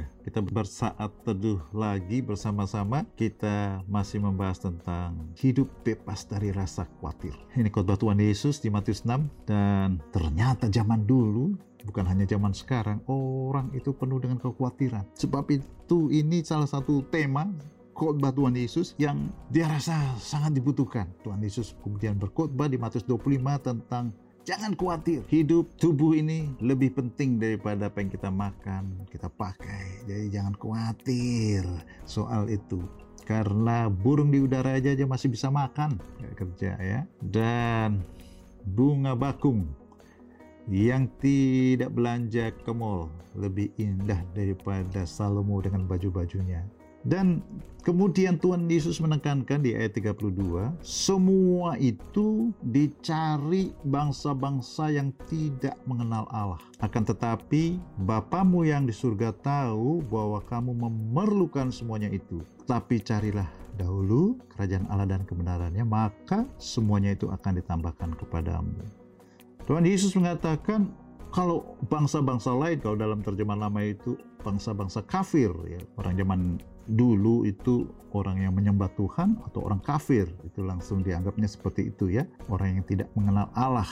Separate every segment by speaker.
Speaker 1: ya, kita bersaat teduh lagi bersama-sama. Kita masih membahas tentang hidup bebas dari rasa khawatir. Ini khotbah Tuhan Yesus di Matius 6 dan ternyata zaman dulu bukan hanya zaman sekarang, orang itu penuh dengan kekhawatiran. Sebab itu ini salah satu tema khotbah Tuhan Yesus yang dia rasa sangat dibutuhkan. Tuhan Yesus kemudian berkhotbah di Matius 25 tentang Jangan khawatir, hidup tubuh ini lebih penting daripada apa yang kita makan, kita pakai. Jadi jangan khawatir soal itu. Karena burung di udara aja, aja masih bisa makan, gak kerja ya. Dan bunga bakung yang tidak belanja ke mall lebih indah daripada Salomo dengan baju-bajunya. Dan kemudian Tuhan Yesus menekankan di ayat 32, semua itu dicari bangsa-bangsa yang tidak mengenal Allah. Akan tetapi Bapamu yang di surga tahu bahwa kamu memerlukan semuanya itu. Tapi carilah dahulu kerajaan Allah dan kebenarannya, maka semuanya itu akan ditambahkan kepadamu. Tuhan Yesus mengatakan, kalau bangsa-bangsa lain, kalau dalam terjemahan lama itu bangsa-bangsa kafir, ya. Orang zaman dulu itu orang yang menyembah Tuhan atau orang kafir. Itu langsung dianggapnya seperti itu ya. Orang yang tidak mengenal Allah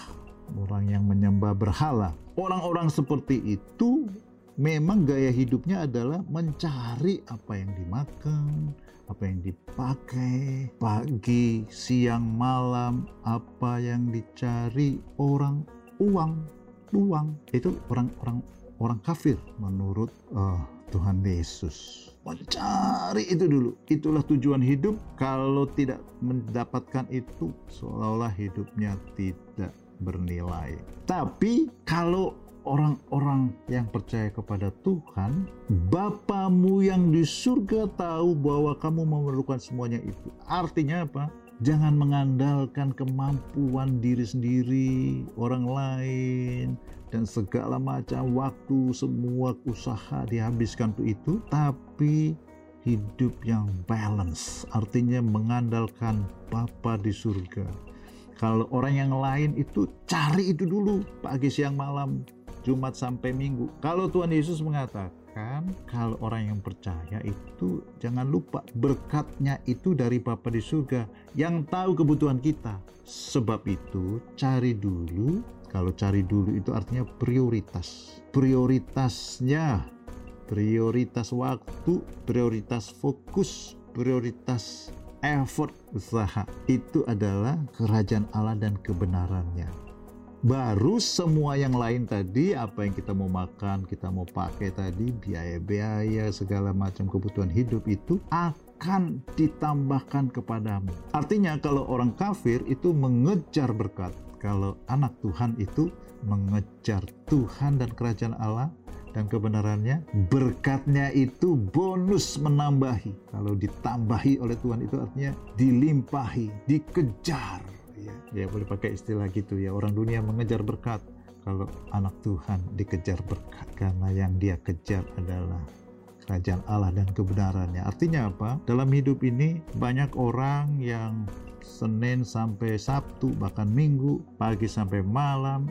Speaker 1: orang yang menyembah berhala. Orang-orang seperti itu memang gaya hidupnya adalah mencari apa yang dimakan apa yang dipakai pagi siang malam apa yang dicari orang uang uang itu orang-orang orang kafir menurut uh, Tuhan Yesus mencari itu dulu. Itulah tujuan hidup. Kalau tidak mendapatkan itu, seolah-olah hidupnya tidak bernilai. Tapi kalau orang-orang yang percaya kepada Tuhan, Bapamu yang di surga tahu bahwa kamu memerlukan semuanya itu. Artinya apa? Jangan mengandalkan kemampuan diri sendiri, orang lain, dan segala macam waktu, semua usaha dihabiskan untuk itu, tapi hidup yang balance, artinya mengandalkan Bapa di surga. Kalau orang yang lain itu cari itu dulu pagi, siang, malam, Jumat sampai Minggu. Kalau Tuhan Yesus mengatakan mengatakan kalau orang yang percaya itu jangan lupa berkatnya itu dari Bapa di surga yang tahu kebutuhan kita. Sebab itu cari dulu, kalau cari dulu itu artinya prioritas. Prioritasnya, prioritas waktu, prioritas fokus, prioritas effort usaha itu adalah kerajaan Allah dan kebenarannya baru semua yang lain tadi apa yang kita mau makan kita mau pakai tadi biaya-biaya segala macam kebutuhan hidup itu akan ditambahkan kepadamu. Artinya kalau orang kafir itu mengejar berkat. Kalau anak Tuhan itu mengejar Tuhan dan kerajaan Allah dan kebenarannya berkatnya itu bonus menambahi. Kalau ditambahi oleh Tuhan itu artinya dilimpahi dikejar ya boleh pakai istilah gitu ya orang dunia mengejar berkat kalau anak Tuhan dikejar berkat karena yang dia kejar adalah kerajaan Allah dan kebenarannya. Artinya apa? Dalam hidup ini banyak orang yang Senin sampai Sabtu bahkan Minggu pagi sampai malam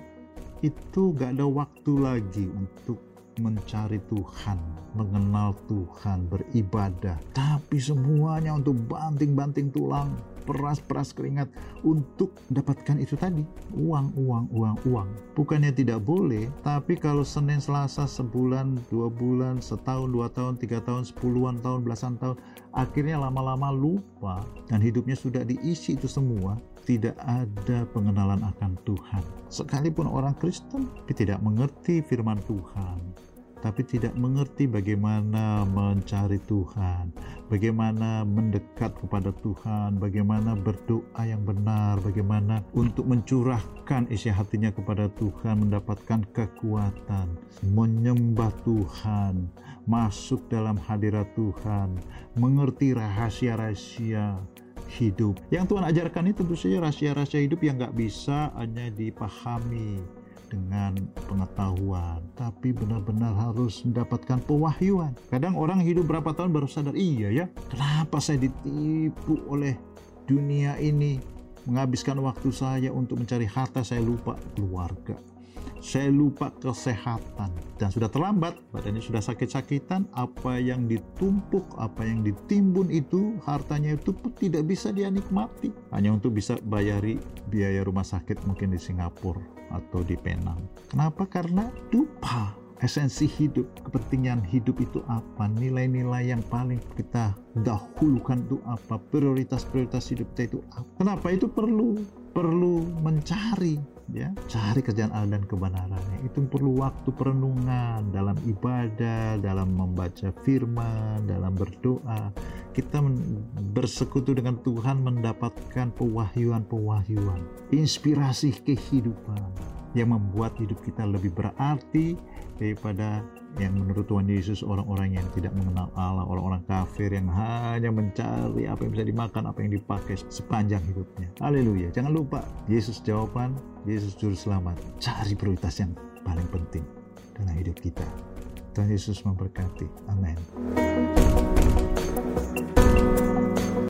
Speaker 1: itu gak ada waktu lagi untuk mencari Tuhan, mengenal Tuhan, beribadah. Tapi semuanya untuk banting-banting tulang, peras-peras keringat untuk mendapatkan itu tadi. Uang uang uang uang. Bukannya tidak boleh tapi kalau Senin Selasa sebulan dua bulan setahun dua tahun tiga tahun sepuluhan tahun belasan tahun akhirnya lama-lama lupa dan hidupnya sudah diisi itu semua tidak ada pengenalan akan Tuhan. Sekalipun orang Kristen tidak mengerti firman Tuhan tapi tidak mengerti bagaimana mencari Tuhan, bagaimana mendekat kepada Tuhan, bagaimana berdoa yang benar, bagaimana untuk mencurahkan isi hatinya kepada Tuhan, mendapatkan kekuatan, menyembah Tuhan, masuk dalam hadirat Tuhan, mengerti rahasia-rahasia hidup. Yang Tuhan ajarkan itu tentu saja rahasia-rahasia hidup yang nggak bisa hanya dipahami dengan pengetahuan, tapi benar-benar harus mendapatkan pewahyuan. Kadang orang hidup berapa tahun baru sadar, iya ya, kenapa saya ditipu oleh dunia ini, menghabiskan waktu saya untuk mencari harta, saya lupa keluarga. Saya lupa kesehatan. Dan sudah terlambat badannya sudah sakit-sakitan apa yang ditumpuk apa yang ditimbun itu hartanya itu pun tidak bisa dia nikmati. Hanya untuk bisa bayari biaya rumah sakit mungkin di Singapura atau di Penang. Kenapa? Karena lupa esensi hidup, kepentingan hidup itu apa, nilai-nilai yang paling kita dahulukan itu apa, prioritas-prioritas hidup kita itu apa. Kenapa itu perlu? Perlu mencari ya. Cari kerjaan Allah dan kebenarannya. Itu perlu waktu perenungan dalam ibadah dalam membaca firman dalam berdoa. Kita bersekutu dengan Tuhan mendapatkan pewahyuan-pewahyuan inspirasi kehidupan yang membuat hidup kita lebih berarti daripada yang menurut Tuhan Yesus orang-orang yang tidak mengenal Allah, orang-orang kafir yang hanya mencari apa yang bisa dimakan, apa yang dipakai sepanjang hidupnya. Haleluya. Jangan lupa, Yesus jawaban, Yesus juru selamat. Cari prioritas yang paling penting dalam hidup kita. Tuhan Yesus memberkati. Amin.